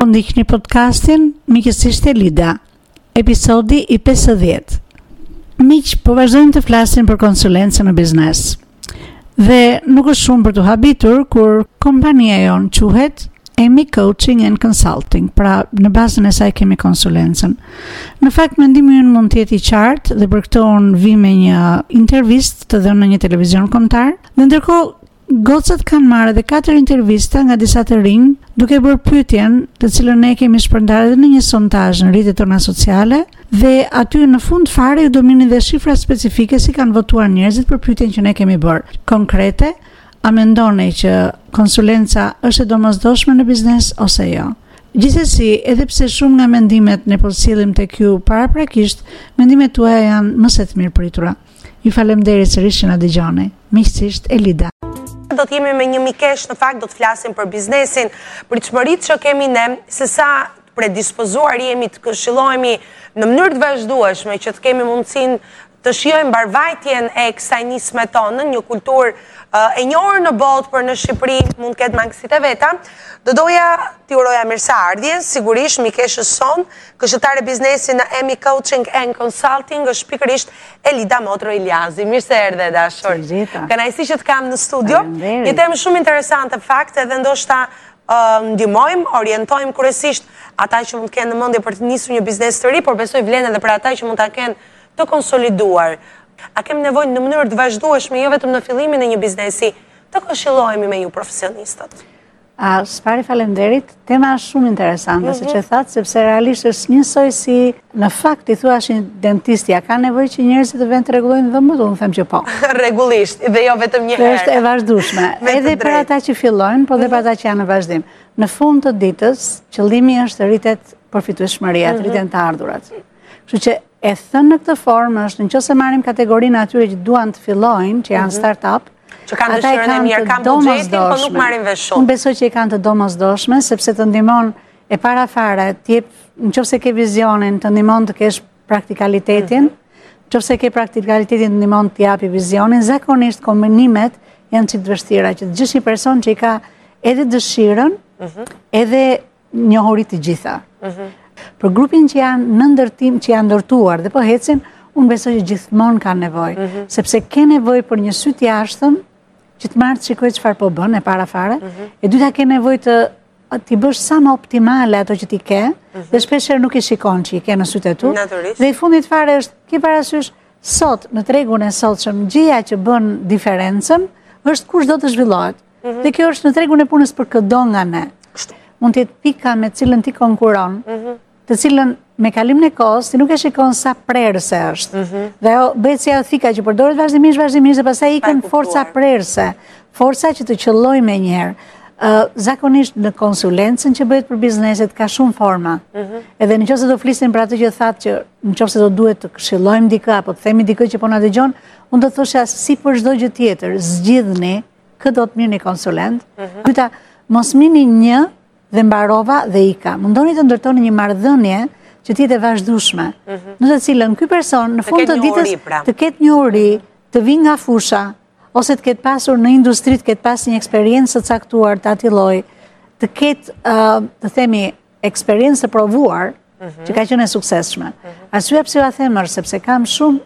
Po ndiqni podcastin Miqësisht Elida, episodi i 50. Miq, po vazhdojmë të flasim për konsulencën në biznes. Dhe nuk është shumë për t'u habitur kur kompania jonë quhet Emi Coaching and Consulting, pra në bazën e saj kemi konsulencën. Në fakt, mendimi jonë mund të jetë i qartë dhe për këtë unë vij me një intervistë të dhënë në një televizion kombëtar. Dhe ndërkohë, gocat kanë marrë edhe katër intervista nga disa të rinj, duke bërë pyetjen, të cilën ne kemi shpërndarë edhe në një sondazh në rrjetet tona sociale, Dhe aty në fund fare ju do merrni dhe shifra specifike si kanë votuar njerëzit për pyetjen që ne kemi bërë. Konkrete, a mendoni që konsulenca është e domosdoshme në biznes ose jo? Gjithsesi, edhe pse shumë nga mendimet ne po sjellim tek ju paraprakisht, mendimet tuaja janë më se të mirëpritura. Ju faleminderit sërish që na dëgjoni. Miqësisht Elida. Do të jemi me një mikesh, në fakt do të flasim për biznesin, pritshmëritë që kemi ne, se sa të predispozuar jemi të këshillohemi në mënyrë të vazhdueshme që të kemi mundësinë të shikojmë mbarëvajtjen e kësaj nisme tonë, një kulturë e njohur në botë, por në Shqipëri mund të ketë mangësitë e veta. Do doja t'i uroja mirëseardhjen, sigurisht mikeshës sonë, këshilltare biznesi në Emi Coaching and Consulting është pikërisht Elida Motro Iljazi. Mirë se erdhe e dashur. Kënaqësi që të kam në studio. Një temë shumë interesante në fakt edhe ndoshta ndihmojmë, orientojmë kryesisht ata që mund të kenë në mendje për të nisur një biznes të ri, por besoj vlen edhe për ata që mund ta kenë të konsoliduar. A kemi nevojë në mënyrë të vazhdueshme, jo vetëm në fillimin e një biznesi, të këshillohemi me ju profesionistët? A, së pari falemderit, tema është shumë interesante, mm -hmm. siç e thatë, sepse realisht është njësoj si Në fakt, i thuash një dentisti, a ka nevojë që njerëzit të venë të rregullojnë dhëmbët, unë them që po. Rregullisht, dhe jo vetëm një herë. Dhe është e vazhdueshme, edhe për ata që fillojnë, po dhe për mhm. ata që janë në vazhdim. Në fund të ditës, qëllimi është të rritet përfitueshmëria, të mhm. rriten të ardhurat. Kështu që e thënë në këtë formë është, në qoftë se marrim kategorinë e atyre që duan të fillojnë, që janë mhm. start-up, që kanë dëshirën e mirë, kanë buxhetin, po nuk marrin vesh shumë. Unë besoj që i kanë të domosdoshme, sepse të ndihmon E para fare, të jep, në qoftë se ke vizionin, të ndihmon të kesh praktikalitetin, në qoftë se ke praktikalitetin, të ndihmon të japi vizionin, zakonisht kombinimet janë çik të vështira, që të gjesh një person që i ka edhe dëshirën, mhm. edhe njohuritë të gjitha. Mhm. Për grupin që janë në ndërtim, që janë ndërtuar dhe po ecin, unë besoj që gjithmonë ka nevojë, mhm. sepse ke nevojë për një sy të jashtëm, që të marrë të shikojë çfarë po bën, e para fare, e dyta ke nevojë të t'i bësh sa më optimale ato që ti ke, mhm. dhe shpeshherë nuk i shikon që i ke në sytë e tu, dhe i fundit fare është, ki parasysh, sot, në tregun e sotshëm gjëja që bën diferencën, është kush do të zhvillohet, mhm. dhe kjo është në tregun e punës për këdo nga ne, mund të jetë pika me të cilën ti konkurron, mhm. të cilën me kalimin e kohës, ti nuk e shikon sa prerëse është. Mhm. Dhe bëhet si ajo thika që përdoret vazhdimisht, vazhdimisht, dhe pastaj ikën forca prerëse, forca që të qëllojë menjëherë. Zakonisht në konsulencën që bëhet për bizneset, ka shumë forma. Mhm. Edhe në qoftë se do flasim për atë që thatë që në qoftë se do duhet të këshillojmë dikë, apo t'i themi dikujt që po na dëgjon, unë do thosha si për çdo gjë tjetër, zgjidhni, kur do të merrni një konsulent, mhm. mos merrni një dhe mbarova dhe ika. Mundohuni të ndërtoni një marrëdhënie që të jetë e vazhdueshme. Mhm. Në të cilën, ky person në fund të ditës pra. të ketë njohuri, të vijë nga fusha, ose të ketë pasur në industri, të ketë pas një eksperiencë të caktuar të atij lloji, të ketë, të themi, eksperiencë të provuar, mhm. që ka qenë e suksesshme. Mhm. Arsyeja pse jua them është, sepse kam shumë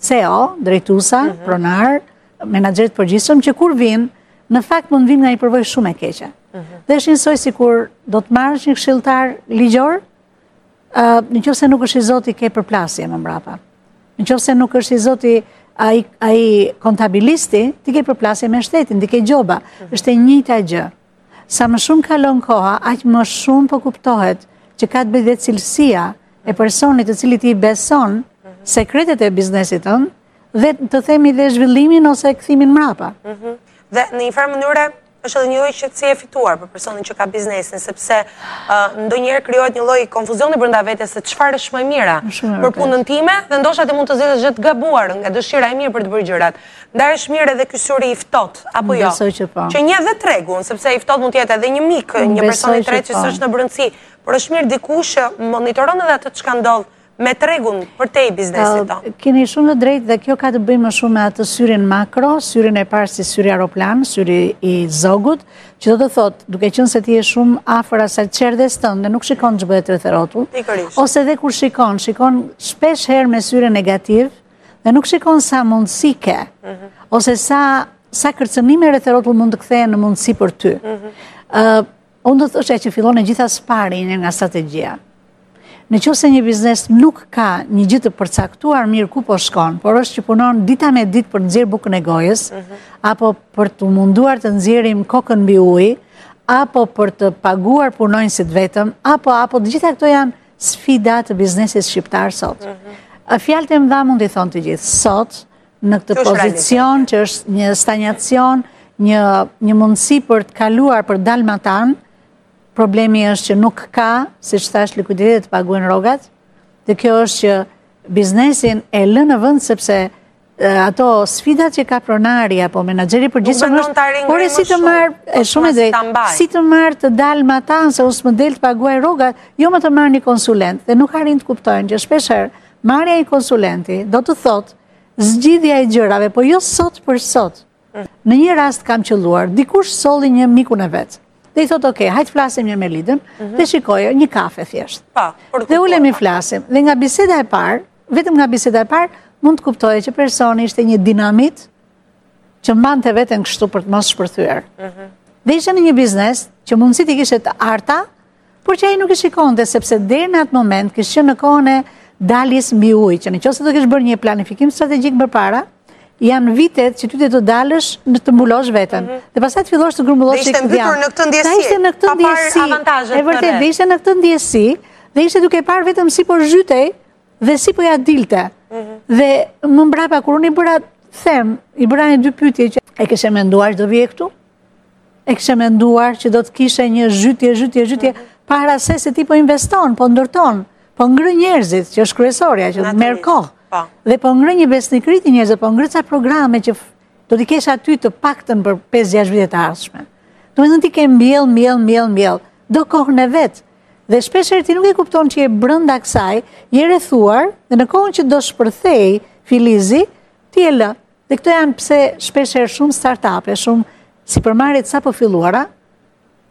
CEO, drejtusa, mhm. pronar, menaxherë të përgjithshëm që kur vijnë, në fakt mund vijnë nga një përvojë shumë e keqe. Mhm. Dhe është njësoj sikur do të marrësh një këshilltar ligjor, në qoftë se nuk është i zoti ke përplasje më mbrapa. Në qoftë se nuk është i zoti ai kontabilisti, ti ke përplasje me shtetin, ti ke gjoba, mhm. është e njëta gjë. Sa më shumë kalon koha, aq më shumë po kuptohet që ka të bëjë dhe cilësia e personit të cilit i beson mhm. sekretet e biznesit tënd, dhe të themi dhe zhvillimin ose kthimin mrapa. Mhm. Dhe në një farë mënyre, është edhe një lloj qetësie e fituar për personin që ka biznesin, sepse ndonjëherë krijohet një lloj konfuzioni brenda vetes se çfarë është më e mira për punën time, dhe ndoshta ti mund të zgjedhësh gabuar nga dëshira e mirë për të bërë gjërat. Ndaj është mirë edhe ky syri i ftohtë, apo jo? Besoj që po. Që njeh dhe tregun, sepse i ftohtë mund të jetë edhe një mik, një person i tretë që po. së është në brëndësi, por është mirë dikush që monitoron edhe atë çka ndodh me tregun përtej biznesit ta. Keni shumë të drejtë dhe kjo ka të bëjë më shumë me atë syrin makro, syrin e parë si syri aeroplan, syri i zogut, që do të thotë, duke qenë se ti je shumë afër asaj çerdhes tënde dhe nuk shikon ç'bëhet rreth e rrotull, ose dhe kur shikon, shikon shpeshherë me syrin negativ dhe nuk shikon sa mundësi ke, mhm. ose sa kërcënime rreth e rrotull mund të kthehen në mundësi për ty. Mhm. Unë do të thosha që fillon e gjitha së pari nga strategjia. Në qoftë se një biznes nuk ka një gjë të përcaktuar mirë ku po shkon, por është që punon dita me ditë për nxjerrë bukën e gojës, mhm. apo për t'u munduar të nxjerrim kokën mbi ujë, apo për të paguar punonjësit vetëm, apo, apo, të gjitha këto janë sfida të biznesit shqiptar sot. Mhm. Fjalët e mëdha mund t'i thonë të gjithë, sot në këtë pozicion, që është një stanjacion, një mundësi për të kaluar për të dalë matanë, problemi është që nuk ka, siç thashë likuiditet të paguen rogat, dhe kjo është që biznesin e lë në vend, sepse ato sfidat që ka pronari apo menaxheri përgjithmë është, por e si të marrë, është shumë e drejtë, si të marrë të dalë matanë, se o s'më del të paguaj rogat, jo më të marr një konsulent, dhe nuk arrijnë të kuptojnë, që shpeshherë, Marrja e konsulentit do të thotë zgjidhja e gjërave, po jo sot për sot. Mm. Në një rast kam qëlluar, dikush solli një mikun e vet. Dhe i thotë, okej, hajt të flasim një me Lidën, mhm. dhe shikoje një kafe thjesht. Pa, për të Dhe ulemi flasim. Dhe nga biseda e parë, vetëm nga biseda e parë, mund të kuptoje që personi ishte një dinamit që mbante veten kështu për të mos shpërthyer. Mhm. Dhe ishte në një biznes që mundësitë i kishte të arta, Por që ai nuk i shikonte, sepse deri në atë moment kishte qenë koha e daljes mbi ujë, që në qoftë se ti ke bërë një planifikim strategjik përpara, janë vitet që ti të dalësh e të mbulosh veten. Mhm. Dhe pastaj të fillosh të grumbullosh këtë dhjamë. Dhe ishte në këtë ndjesi. Dhe ishte në këtë ndjesi. E vërtetë, dhe ishte në këtë ndjesi. Dhe ishte duke parë vetëm si po zhytej dhe si po ia dilte. Mhm. Dhe më mbrapa, kur unë i bëra them, i bëra një dy pyetje që e kishe menduar që do vije këtu, E kishe menduar që do të kishe një zhytje, zhytje, zhytje, mm. pra sepse ti po investon, po ndërton, po ngre njerëzit, që është kryesorja, që merr kohë, po. dhe po ngre një besnikëri te njerëzit, po ngre ca programe që do t'i kesh aty të paktën për 5-6 vitet e ardhshme. Domethënë ti ke mbjellë, mbjellë, mbjellë, mbjellë, do kohën e vet. Dhe shpeshherë ti nuk e kupton që je brenda kësaj, je i rrethuar, dhe në kohën që do shpërthejë filizi, ti e lë, Dhe këto janë pse shpesh herë shumë startup-e, shumë sipërmarrje të sapofilluara,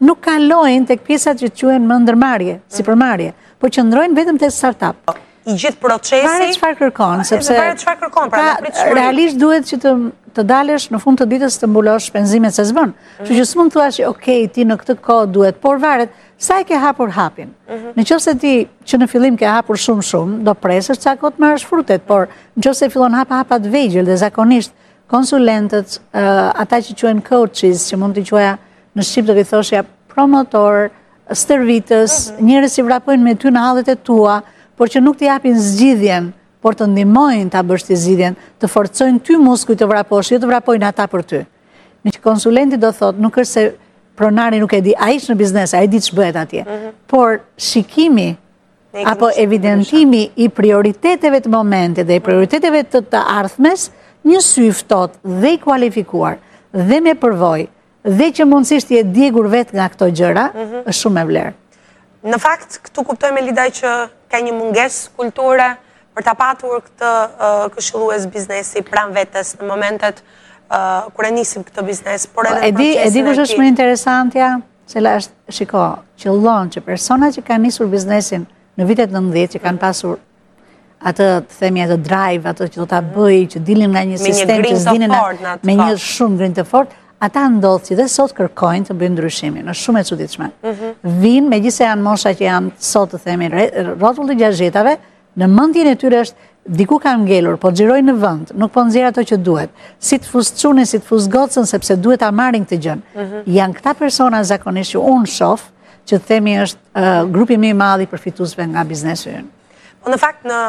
nuk kalojnë tek pjesa që të quhen më ndërmarrje, sipërmarrje, po qëndrojnë vetëm te startup. Po, I gjithë procesi... Varet çfarë kërkon, sepse... Varet çfarë kërkon, pra në pritshmëri. Realisht duhet që ti të dalësh në fund të ditës të mbulosh shpenzimet se s'bën. Kështu që s'mund të thuash që, okej, ti në këtë kohë duhet, por varet, Sa e ke hapur hapin? Mhm. Në qoftë se ti që në fillim ke hapur shumë shumë, do presësh ca kohë të marrësh frytet, por në qoftë se fillon hapa hapa të vegjël dhe zakonisht konsulentët, ata që quhen coaches, që mund t'i quaja në shqip do t'i thoshja promotor, stërvitës, mhm. njerëz që vrapojnë me ty në hallet e tua, por që nuk të japin zgjidhjen, por të ndihmojnë ta bësh ti zgjidhjen, të forcojnë ty muskujt të vraposh, jo të vrapojnë ata për ty. Mhm. Me që konsulenti do thotë, nuk është se pronari nuk e di, ai është në biznes, ai e di ç'bëhet atje. Mhm. Por shikimi, apo evidentimi i prioriteteve të momentit dhe i prioriteteve të së ardhmes, një sy i ftohtë dhe i kualifikuar dhe me përvojë dhe që mundësisht je djegur vetë nga këto gjëra, mhm. është shumë me vlerë. Në fakt, këtu kuptojmë Elida që ka një mungesë kulture për ta patur këtë këshillues biznesi pranë vetes në momentet kur e nisim këtë biznes, por edhe në procesin e tij. E di kush është më interesantja, cila është, shiko, qëllon që persona që kanë nisur biznesin në vitet 90 që kanë pasur atë të themi, atë drive, atë që do të bëjë, që dilnin nga një sistem që s'dinin me një shumë grintë të fortë, ata ndodh që dhe sot kërkojnë të bëjnë ndryshimin, është shumë e çuditshme. Mhm. Vijnë, megjithëse janë mosha që janë sot të themi, rrotull të gjashtëdhjetave, në mendjen e tyre është diku kam ngelur, po xhiroj në vend, nuk po nxjerr ato që duhet, si të fus çunin, si të fus gocën, sepse duhet ta marrin këtë gjënë. Mhm. Janë këta persona zakonisht që unë shof, Që të themi është grupi më i madh i përfituesve nga biznesi ynë. Po në fakt në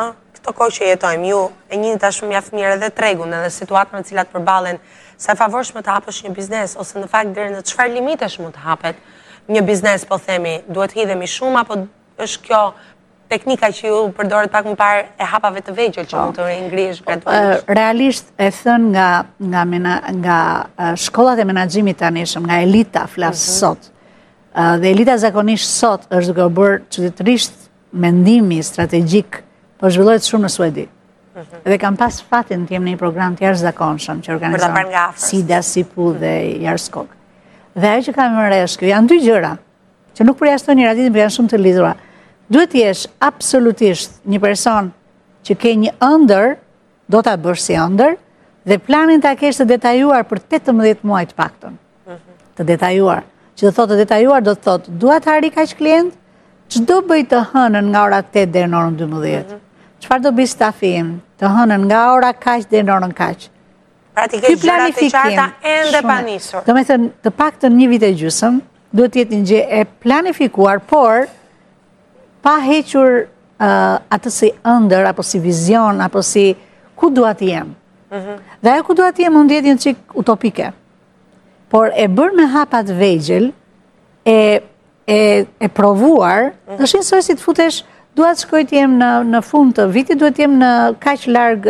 këto kohë që jetojmë, ju e njihni tashmë mjaft mirë edhe tregun edhe situatat me të cilat përballen, sa e favorshme të hapësh një biznes, ose në fakt deri në çfarë limitesh mund të hapet një biznes, po themi, duhet të hidhemi shumë, apo është kjo teknika që ju përdorët pak më parë e hapave të vegjël që po. mund të ringresh po, gradualisht? Realisht e thënë nga, nga, mena, nga shkollat e menaxhimit të tanishëm, nga elita flas mhm. sot, dhe elita zakonisht sot është duke u bërë çuditërisht mendimi strategjik po zhvillohet shumë në Suedi. Mhm. Dhe kam pas fatin të jem në një program të jashtëzakonshëm që organizon Sida, Sipu dhe Jarskog. Dhe ajo që kam më fresk, janë dy gjëra, që nuk përjashtojnë njëra-tjetrën por janë shumë të lidhura. Duhet të jesh absolutisht një person që ke një ëndërr, do ta bësh si ëndërr, dhe planin ta kesh të detajuar për 18 muaj të paktën. Mhm. Të detajuar. Ç'do të thotë të detajuar, do të thotë, dua të arrij kaq klientë, ç'do bëj të hënën nga ora 8 deri në orën 12. Mhm. Çfarë do bëjë stafi im, të hënën nga ora kaq deri në orën kaq. Pra ti ke gjërat e qarta ende pa nisur. Domethënë, të paktën një vit e gjysëm, Duhet të jetë një gjë e planifikuar, por pa hequr atë si ëndërr apo si vizion apo si ku dua të jem. Mhm. Dhe ajo ku dua të jem mund të jetë një çik utopike. Por e bërë me hapa të vegjël e e e provuar, mhm. është njësoj si të futesh dua të shkoj të jem në në fund të vitit, duhet të jem në kaq larg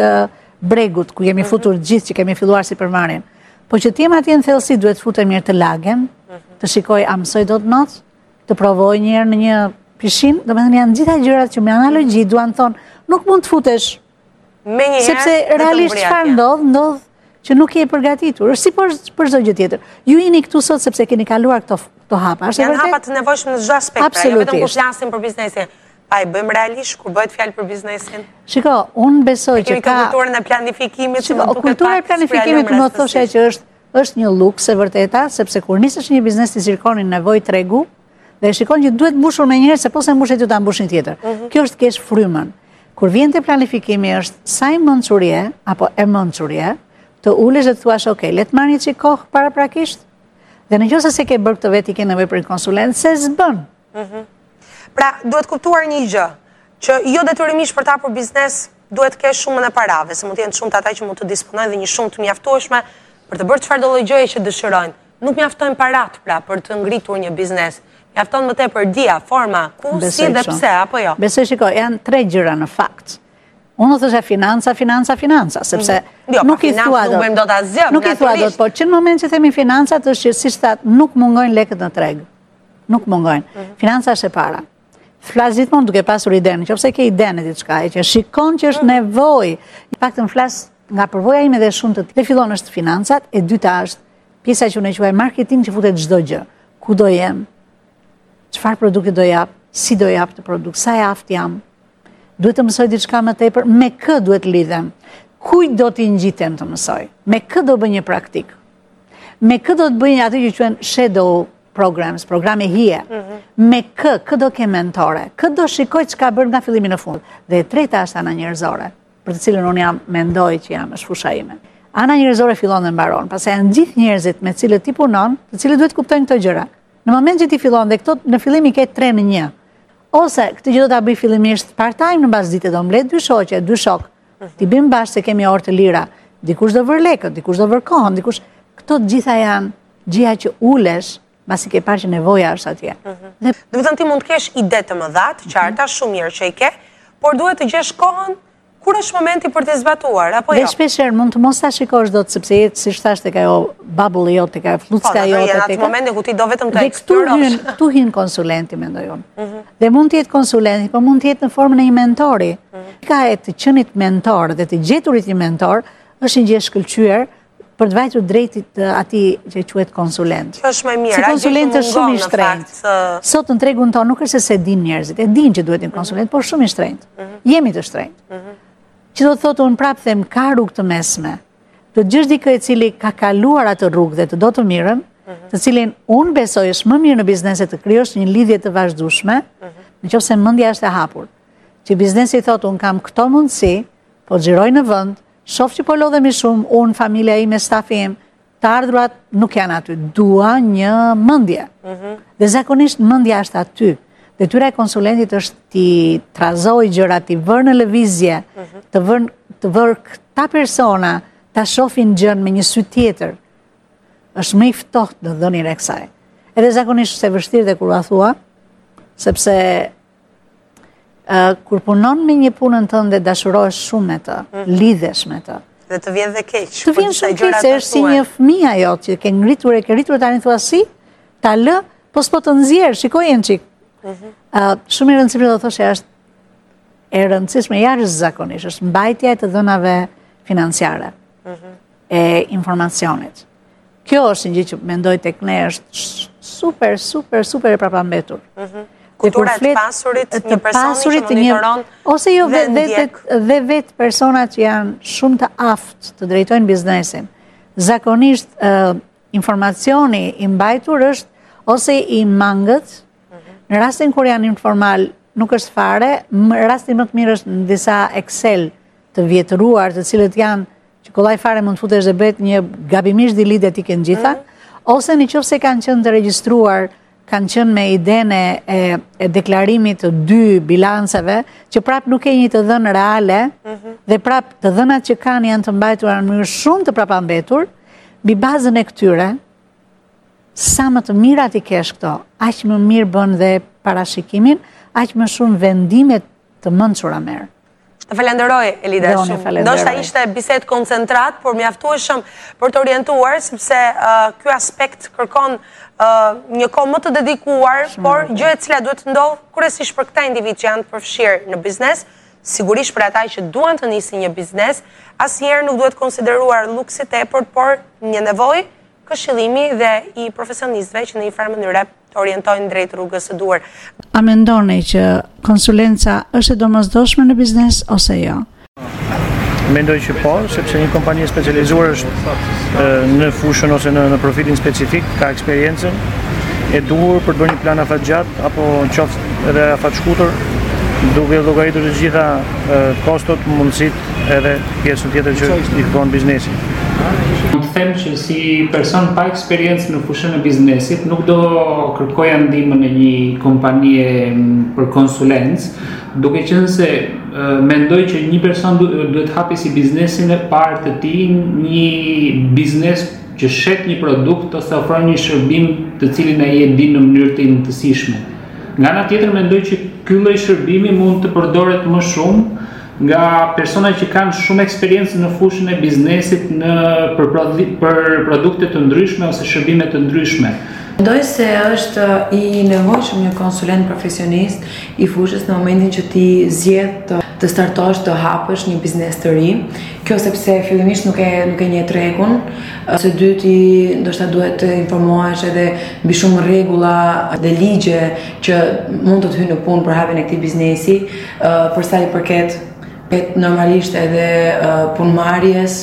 bregut ku jemi mhm. futur gjithë që kemi filluar sipërmarrje. Po që të jem atje në thellësi duhet të futem njëherë të lagem, të shikoj a mësoj dot not, të provoj njëherë në një pishinë, domethënë janë gjitha gjërat që me analogji duan të thonë, nuk mund të futesh, sepse realisht çfarë ndodh, ndodh që nuk je përgatitur, është si për, për çdo gjë tjetër. Ju jeni këtu sot sepse keni kaluar këto, këto hapa. Janë hapa të nevojshme në çdo aspekt, pra, jo vetëm kur flasim për biznesin. A e bëjmë realisht kur bëhet fjalë për biznesin? Shiko, unë besoj që ka... Kulturën e planifikimit... Shiko, kulturën e planifikimit më thoshe që është është një luks e vërteta, sepse kur nisësh një biznes ti shikon një nevojë tregu, dhe e shikon që duhet mbushur menjëherë, se po s'e mbushe ti ta mbush një tjetër. Mhm. Kjo është të kesh frymën. Kur vjen te planifikimi është sa i mençur je, apo e mençur je, të ulesh dhe të thuash, ok, le të marr një çikë kohë paraprakisht, dhe në qoftë se s'e ke bërë këtë vetë ti ke nevojë për një konsulent, se s'bën, Mhm. Pra, duhet kuptuar një gjë, që jo detyrimisht për të hapur biznes duhet të kesh shumën e parave, se mund të jenë të shumtë ata që mund të disponojnë dhe një shumë të mjaftueshme për të bërë çfarëdo gjëje që dëshirojnë. Nuk mjaftojnë parat pra për të ngritur një biznes. Mjafton më tepër ideja, forma, ku, si dhe pse, apo jo. Besoj shiko, janë tre gjëra në fakt. Unë thashë financa, financa, financa, sepse mm. jo, nuk i thua dot. Nuk do ta zgjëm. Nuk i thua dot, por që në moment që themi financat është që siç thatë nuk mungojnë lekët në treg. nuk mungojnë. Mhm. Financa është e para. Flas gjithmonë duke pasur idenë, në qoftë se ke idenë e diçkaje që shikon që është mhm. nevojë, të paktën flas nga përvoja ime dhe shumë të të fillon është financat, e dyta është pjesa që unë e quaj marketing që futet çdo gjë, ku do jem, çfarë produkti do jap, si do jap atë produkt, sa e aftë jam, duhet të mësoj diçka më tepër, me kë duhet lidhem, kujt do t'i ngjitem të mësoj, me kë do bëj një praktikë, Me kë do të bëj atë që quhen shadow programs, programe hije, mhm. me kë, kë do kem mentore, kë do shikoj që ka bërë nga fillimi në fund, dhe e treta është ana njerëzore, për të cilën unë jam mendoj që jam është fusha ime. Ana njerëzore fillon dhe mbaron, pastaj janë gjithë njerëzit me cilët ti punon, të cilët duhet kuptojnë këto gjëra. Në moment që ti fillon dhe këto në fillim i ke tre në një, ose këtë gjë do ta bëj fillimisht part-time në pasdite do mbledh dy shoqe, dy shokë, T'i bëjmë bashkë se kemi orë të lira, dikush do vërë lekët, dikush do vërë kohën, dikush... Këto të gjitha janë gjëra që ulesh, pasi ke parë që nevoja është atje. Mhm. Domethënë ti mund të kesh ide të mëdha, mhm. të qarta, shumë mirë që i ke, por duhet të gjesh kohën kur është momenti për të zbatuar, apo jo? Dhe shpeshherë, mund të mos ta shikosh dot sepse je te, siç thashë tek ajo bubble jote, tek ajo flluska po, jote, tek a... Po, momenti ku ti do vetëm të eksplorosh. Dhe këtu hyn konsulenti, mendoj unë. Mhm. Dhe mund të jetë konsulenti, po mund të jetë në formën e një mentori. Pika e të qenit mentor dhe të gjeturit një mentor është një gjë e shkëlqyer për të vajtur drejt atij që quhet konsulent. Që është më e mira, se konsulent është shumë i shtrenjtë. Sot në tregun tonë nuk është se s'e dinë njerëzit, e dinë që duhet një konsulent, por shumë i shtrenjtë. Mhm. Jemi të shtrenjtë. Mhm. Që do të thotë unë prapë them, ka rrugë të mesme. Të gjesh dikë i cili ka kaluar atë rrugë dhe të do të mirën, mhm. të cilin unë besoj është më mirë në biznese të krijosh një lidhje të vazhdueshme, në qoftë se mendja është e hapur. Që biznesi thotë unë kam këto mundësi, po xhiroj në vend, shof që po lodhemi shumë, unë, familja ime, stafi im, të ardhurat nuk janë aty, dua një mendje. Mhm. Dhe zakonisht mendja është aty. Detyra e konsulentit është t'i trazojë gjëra, t'i vërë në lëvizje, mhm. të vërë këta persona, ta shofin gjënë me një sy tjetër, është më i ftohtë në dhënien e kësaj. Edhe zakonisht është e vështirë dhe kur ua thua, sepse Kur punon me një punën tënde dashurohesh shumë me të, mhm. lidhesh me të. Dhe të vjen dhe keq. Të vjen shumë keq, se është si një fëmijë ajo, që ke ngritur e ke rritur tani thua si, ta lë, po s'po të nxjerr, shikoje një çikë. Mhm. Shumë e rëndësishme do thoshe, është e rëndësishme, ajo është zakonisht, është mbajtja e të dhënave financiare, mhm. e informacionit. Kjo është një gjë që mendoj tek ne është super, super, super e prapambetur. Mhm. Kultura e të pasurit, një personi që monitoron Ose jo dhe vetë personat që janë shumë të aftë të drejtojnë biznesin. Zakonisht, informacioni i mbajtur është ose i mangët, mhm. në rastin kur janë informal, nuk është fare, në rastin më të mirë është në disa Excel të vjetruar, të cilët janë Që kollaj fare mund të futesh dhe bëhet një gabimisht delete dhe të ikën gjitha, mm. ose në qoftë se kanë qenë të regjistruar, kanë qenë me idenë e, e deklarimit të dy bilanceve, që prapë nuk ke një të dhënë reale, mhm. dhe prapë të dhënat që kanë janë të mbajtura në mënyrë shumë të prapambetur, mbi bazën e këtyre, sa më të mira t'i kesh këto, aq më mirë bën dhe parashikimin, aq më shumë vendime të mençura merr. Të falënderoj, Elida, shumë. Ndoshta ishte bisedë koncentrat, por mjaftueshëm për të orientuar, sepse ky aspekt kërkon një kohë më të dedikuar, por gjë e cila duhet të ndodhë kryesisht për këta individë që janë të përfshirë në biznes, sigurisht për ata që duan të nisin një biznes, asnjëherë nuk duhet konsideruar luks i tepërt, por një nevojë këshilimi dhe i profesionistëve që në një farë mënyre të orientojnë drejt rrugës së duhur. A mendoni që konsulenca është e domosdoshme në biznes ose jo? Mendoj që po, sepse një kompani e specializuar është në fushën ose në, në profilin specifik, ka eksperiencën e duhur për të bërë një plan afatgjatë apo qoftë edhe afatshkurtër, duke llogaritur të gjitha kostot, mundësitë, edhe pjesën tjetër që i kërkon biznesi. Mund të them që si person pa eksperiencë në fushën e biznesit, nuk do kërkoja ndihmën e një kompanie për konsulencë, duke qenë se mendoj që një person duhet të hapi si biznesin e parë të tij një biznes që shet një produkt ose ofron një shërbim të cilin ai e di në mënyrë të imtësishme. Nga ana tjetër mendoj që ky lloj shërbimi mund të përdoret më shumë nga persona që kanë shumë eksperiencë në fushën e biznesit për, për produkte të ndryshme ose shërbime të ndryshme. Mendoj se është i nevojshëm një konsulent profesionist i fushës në momentin që ti zgjedh të, të startosh, të hapësh një biznes të ri. Kjo sepse fillimisht nuk e nuk e njeh tregun, së dyti ndoshta duhet të informohesh edhe mbi shumë rregulla dhe ligje që mund të të hyjnë në punë për hapjen e këtij biznesi. Për sa i përket pet normalisht edhe punëmarrjes,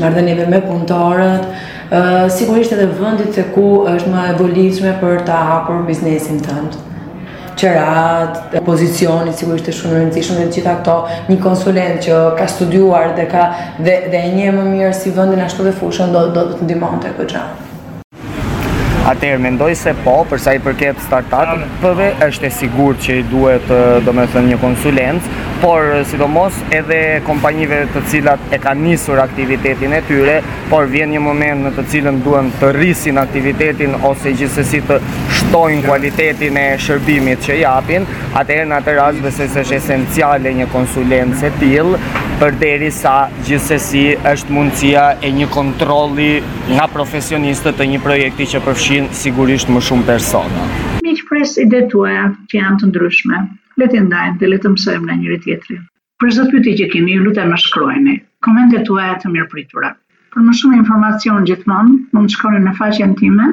marrëdhënieve me punëtorët, sigurisht edhe vendit se ku është më e volitshme për ta hapur biznesin tënd qeratë, pozicioni sigurisht është shumë i rëndësishëm dhe të gjitha këto një konsulent që ka studiuar dhe ka dhe, dhe e njeh më mirë si vendin ashtu dhe fushën do do të ndihmonte në këtë gjë. Atëherë mendoj se po, për sa i përket startup-eve, është e sigurt që i duhet, domethënë, një konsulencë, por sidomos edhe kompanive të cilat e kanë nisur aktivitetin e tyre, por vjen një moment në të cilën duan të rrisin aktivitetin ose gjithsesi të shtojnë kualitetin e shërbimit që japin, atëherë në atë rast besoj se është esenciale një konsulencë e tillë, përderisa gjithsesi është mundësia e një kontrolli Nga profesionistët të një projekti që përfshin sigurisht më shumë persona. Miq pres idetë tuaja që janë të ndryshme. Le t'i ndajmë dhe le të mësojmë nga njëri tjetri. Për çdo pyetje që keni ju lutem më shkruani. Komentet tuaja të mirëpritura. Për më shumë informacion gjithmonë mund të shkoni në faqen time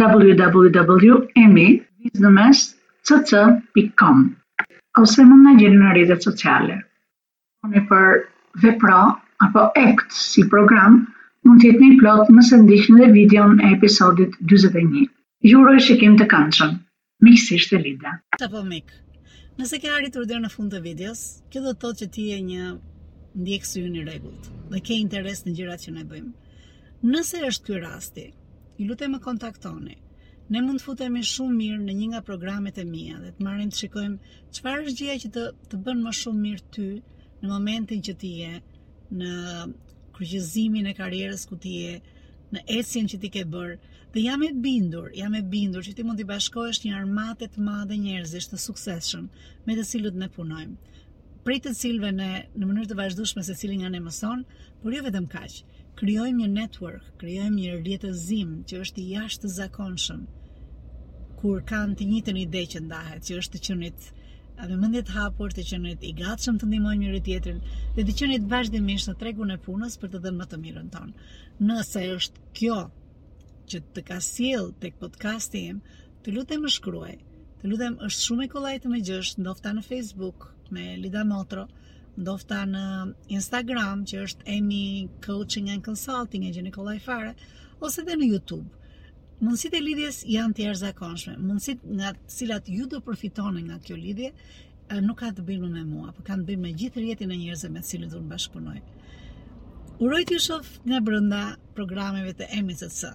www.emivizhnëmescc.com ose mund të na gjeni në rrjetet sociale. Kuptimi për Vepro apo Act si program mund të jetë më i plotë nëse ndiqni dhe videon e episodit dyzet e një. Ju uroj shikim të këndshëm! Miqësisht Elida. Epo mik. Nëse ke arritur deri në fund të videos, kjo do të thotë që ti je një ndjekës ynë i rregullt dhe ke interes në gjërat që ne bëjmë. Nëse është ky rasti, ju lutem më kontaktoni. Ne mund të futemi shumë mirë në një nga programet e mia dhe të marrim të shikojmë Çfarë është gjëja që të bën më shumë mirë ty në momentin që ti je në kryqëzimin e karrierës ku ti je, në ecjen që ti ke bërë. Dhe jam e bindur, jam e bindur që ti mund t'i bashkohesh një armate të madhe njerëzish të suksesshëm me të cilët ne punojmë. Prej të cilëve ne në mënyrë të vazhdueshme secili nga ne mëson, por jo vetëm kaq. krijojmë një network, krijojmë një rrjetëzim që është i jashtëzakonshëm, kur kanë të njëjtën ide që ndahet, që është të qenit edhe mendje të hapur, të qenit i gatshëm të ndihmojmë njëri-tjetrin, dhe të qenit vazhdimisht në tregun e punës për të dhënë më të mirën tonë. Nëse është kjo që të ka sjellë te podcasti im, të lutem më shkruaj, të lutem është shumë e kollaj të më gjesh, ndofta në Facebook, Melida Motro, ndofta në Instagram që është Emi Coaching and Consulting e gjeni kollaj fare ose dhe në YouTube. Mundësitë e lidhjes janë të jashtëzakonshme. Mundësitë nga të cilat ju do përfitoni nga kjo lidhje nuk kanë të bëjnë me mua, por kanë të bëjnë me gjithë rrjetin e njerëzve me të cilët unë bashkëpunoj. Uroj t'ju shoh nga brenda programeve të Emi CC.